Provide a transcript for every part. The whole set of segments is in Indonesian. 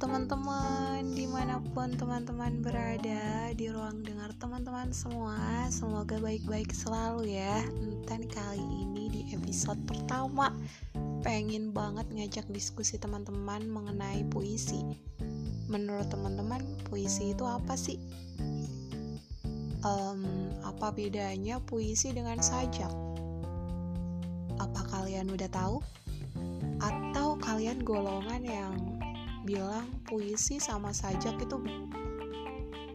teman-teman di mana pun teman-teman berada di ruang dengar teman-teman semua Semoga baik-baik selalu ya Dan kali ini di episode pertama Pengen banget ngajak diskusi teman-teman mengenai puisi Menurut teman-teman puisi itu apa sih? Um, apa bedanya puisi dengan sajak? Apa kalian udah tahu? Atau kalian golongan yang bilang puisi sama sajak itu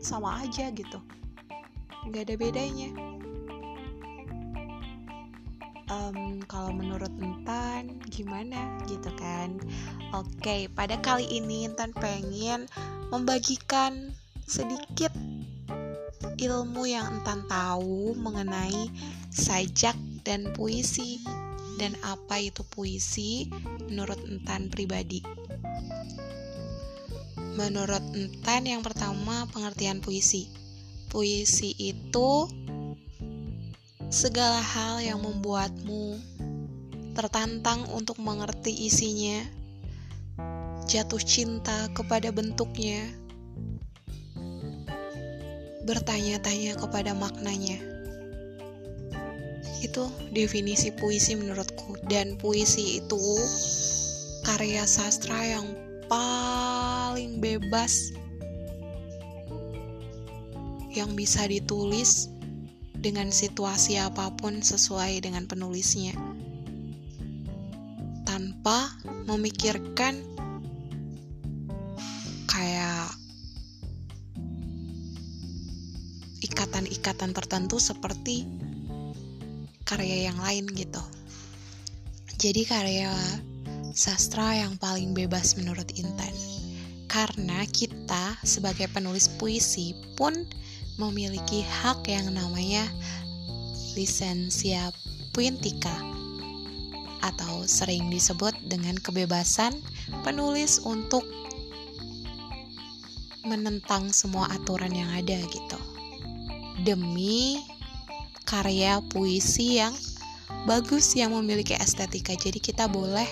sama aja gitu. Nggak ada bedanya. Um, kalau menurut Intan gimana? Gitu kan. Oke pada kali ini Intan pengen membagikan sedikit ilmu yang Intan tahu mengenai sajak dan puisi dan apa itu puisi menurut Intan pribadi Menurut Entan yang pertama pengertian puisi. Puisi itu segala hal yang membuatmu tertantang untuk mengerti isinya, jatuh cinta kepada bentuknya, bertanya-tanya kepada maknanya. Itu definisi puisi menurutku, dan puisi itu karya sastra yang paling bebas yang bisa ditulis dengan situasi apa pun sesuai dengan penulisnya. Tanpa memikirkan kayak ikatan-ikatan tertentu seperti karya yang lain gitu. Jadi karya sastra yang paling bebas menurut Intan. Karena kita sebagai penulis puisi pun memiliki hak yang namanya lisensia puentika atau sering disebut dengan kebebasan penulis untuk menentang semua aturan yang ada gitu. Demi karya puisi yang bagus yang memiliki estetika. Jadi kita boleh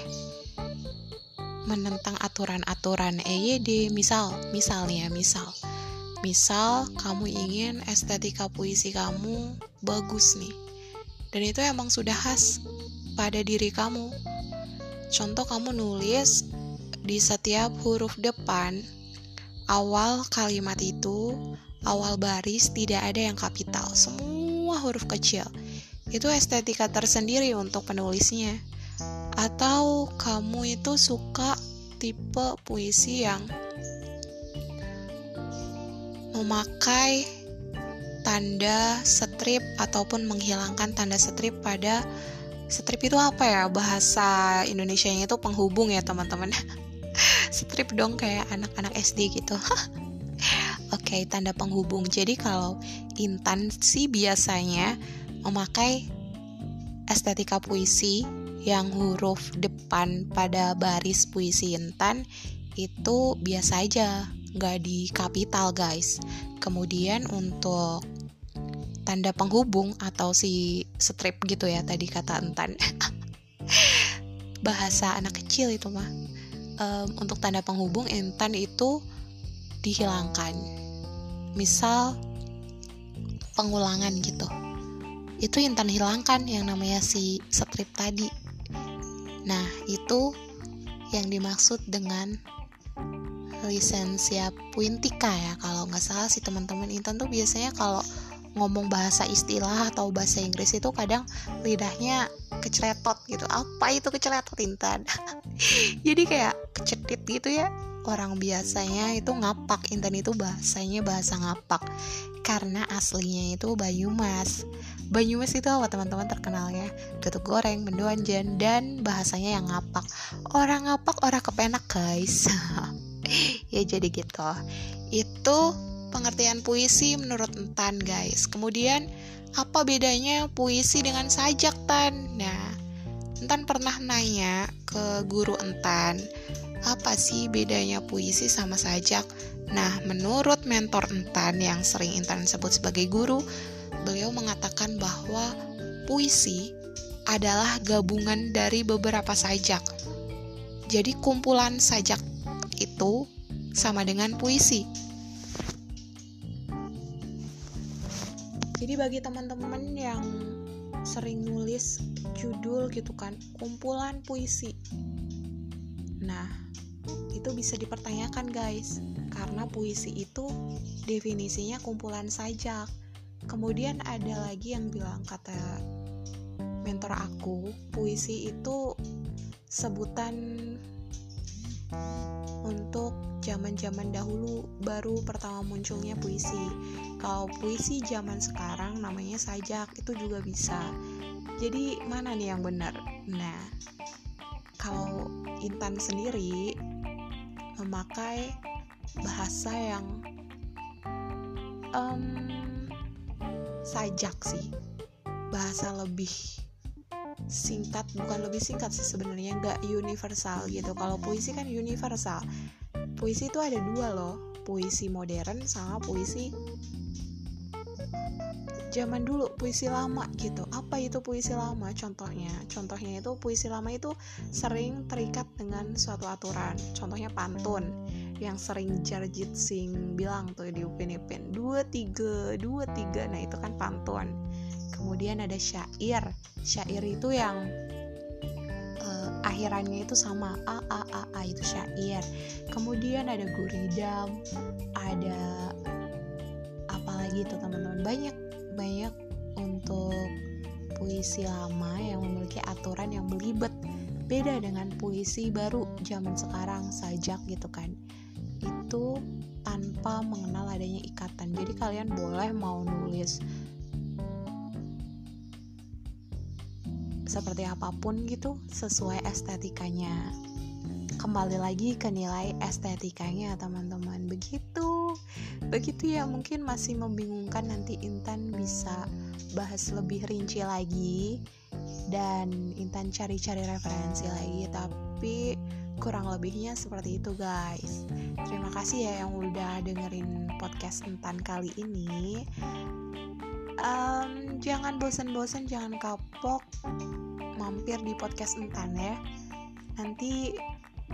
menentang aturan-aturan EYD misal misalnya misal. Misal kamu ingin estetika puisi kamu bagus nih. Dan itu emang sudah khas pada diri kamu. Contoh kamu nulis di setiap huruf depan awal kalimat itu awal baris tidak ada yang kapital. Semua huruf kecil. Itu estetika tersendiri untuk penulisnya. Atau kamu itu suka tipe puisi yang memakai tanda strip ataupun menghilangkan tanda strip pada strip itu apa ya? Bahasa Indonesia-nya itu penghubung ya teman-teman. Strip dong kayak anak-anak SD gitu oke okay, tanda penghubung jadi kalau Intan sih biasanya memakai estetika puisi yang huruf depan pada baris puisi intan itu biasa aja, nggak di kapital guys. Kemudian untuk tanda penghubung atau si strip gitu ya tadi kata entan. Bahasa anak kecil itu mah. Um, untuk tanda penghubung entan itu dihilangkan. Misal pengulangan gitu. Itu intan hilangkan yang namanya si strip tadi. Nah, itu yang dimaksud dengan lisensia puintika ya. Kalau nggak salah sih teman-teman Intan tuh biasanya kalau ngomong bahasa istilah atau bahasa Inggris itu kadang lidahnya keceletot gitu. Apa itu keceletot Intan? Jadi kayak kecetit gitu ya orang biasanya itu ngapak. Intan itu bahasanya bahasa ngapak. Karena aslinya itu Banyumas. Banyumas itu apa teman-teman? Terkenalnya tutuk goreng, mendoanjan dan bahasanya yang ngapak. Orang ngapak orang kepenak guys. Ya jadi gitu. Itu pengertian puisi menurut Entan guys. Kemudian apa bedanya puisi dengan sajak Tan? Nah Entan pernah nanya ke guru Entan apa sih bedanya puisi sama sajak Nah, menurut mentor Entan yang sering Entan sebut sebagai guru, beliau mengatakan bahwa puisi adalah gabungan dari beberapa sajak. Jadi kumpulan sajak itu sama dengan puisi. Jadi bagi teman-teman yang sering nulis judul gitu kan, kumpulan puisi. Nah, itu bisa dipertanyakan guys, karena puisi itu definisinya kumpulan sajak. Kemudian ada lagi yang bilang kata mentor aku, puisi itu sebutan untuk zaman-zaman dahulu baru pertama munculnya puisi. Kalau puisi zaman sekarang namanya sajak, itu juga bisa. Jadi mana nih yang benar? Nah, kalau Intan sendiri memakai bahasa yang um, sajak sih. Bahasa lebih singkat bukan lebih singkat sih sebenarnya nggak universal gitu. Kalau puisi kan universal. Puisi itu ada dua loh puisi modern sama puisi zaman dulu puisi lama gitu. Apa itu puisi lama? Contohnya contohnya itu puisi lama itu sering terikat dengan suatu aturan. Contohnya pantun yang sering Jarjit Singh bilang tuh di Upin Ipin dua tiga dua tiga. Nah itu kan pantun. Kemudian ada syair. Syair itu yang uh, akhirannya itu sama a a a a itu syair. Kemudian ada guridam ada apalagi itu teman-teman? Banyak banyak untuk puisi lama yang memiliki aturan yang belibet. Beda dengan puisi baru zaman sekarang sajak gitu kan. Itu tanpa mengenal adanya ikatan. Jadi kalian boleh mau nulis seperti apa pun gitu sesuai estetikanya. Kembali lagi ke nilai estetikanya teman-teman. Begitu begitu ya mungkin masih membingungkan nanti Intan bisa bahas lebih rinci lagi dan Intan cari-cari referensi lagi tapi kurang lebihnya seperti itu guys. Terima kasih ya yang udah dengerin podcast Intan kali ini. Um, jangan bosan-bosan jangan kapok mampir di podcast Intan ya. Nanti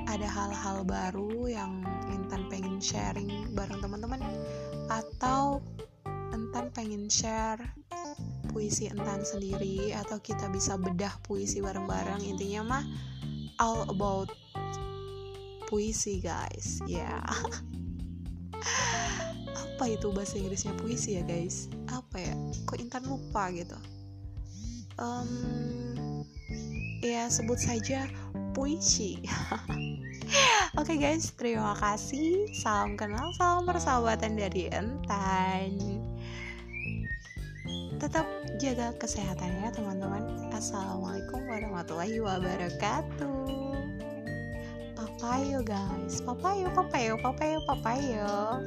ada hal-hal baru yang Intan pengen sharing bareng teman-teman? Atau Intan pengen share puisi Intan sendiri? Atau kita bisa bedah puisi bareng-bareng? Intinya mah all about puisi guys. Ya yeah. apa itu bahasa Inggrisnya puisi ya guys? Apa ya? Kok Intan lupa gitu? Um, ya sebut saja puisi Oke okay guys, terima kasih. Salam kenal, salam persahabatan dari Entan. Tetap jaga kesehatan ya teman-teman. Assalamualaikum warahmatullahi wabarakatuh. Papayo guys, papayo, papayo, papayo, papayo.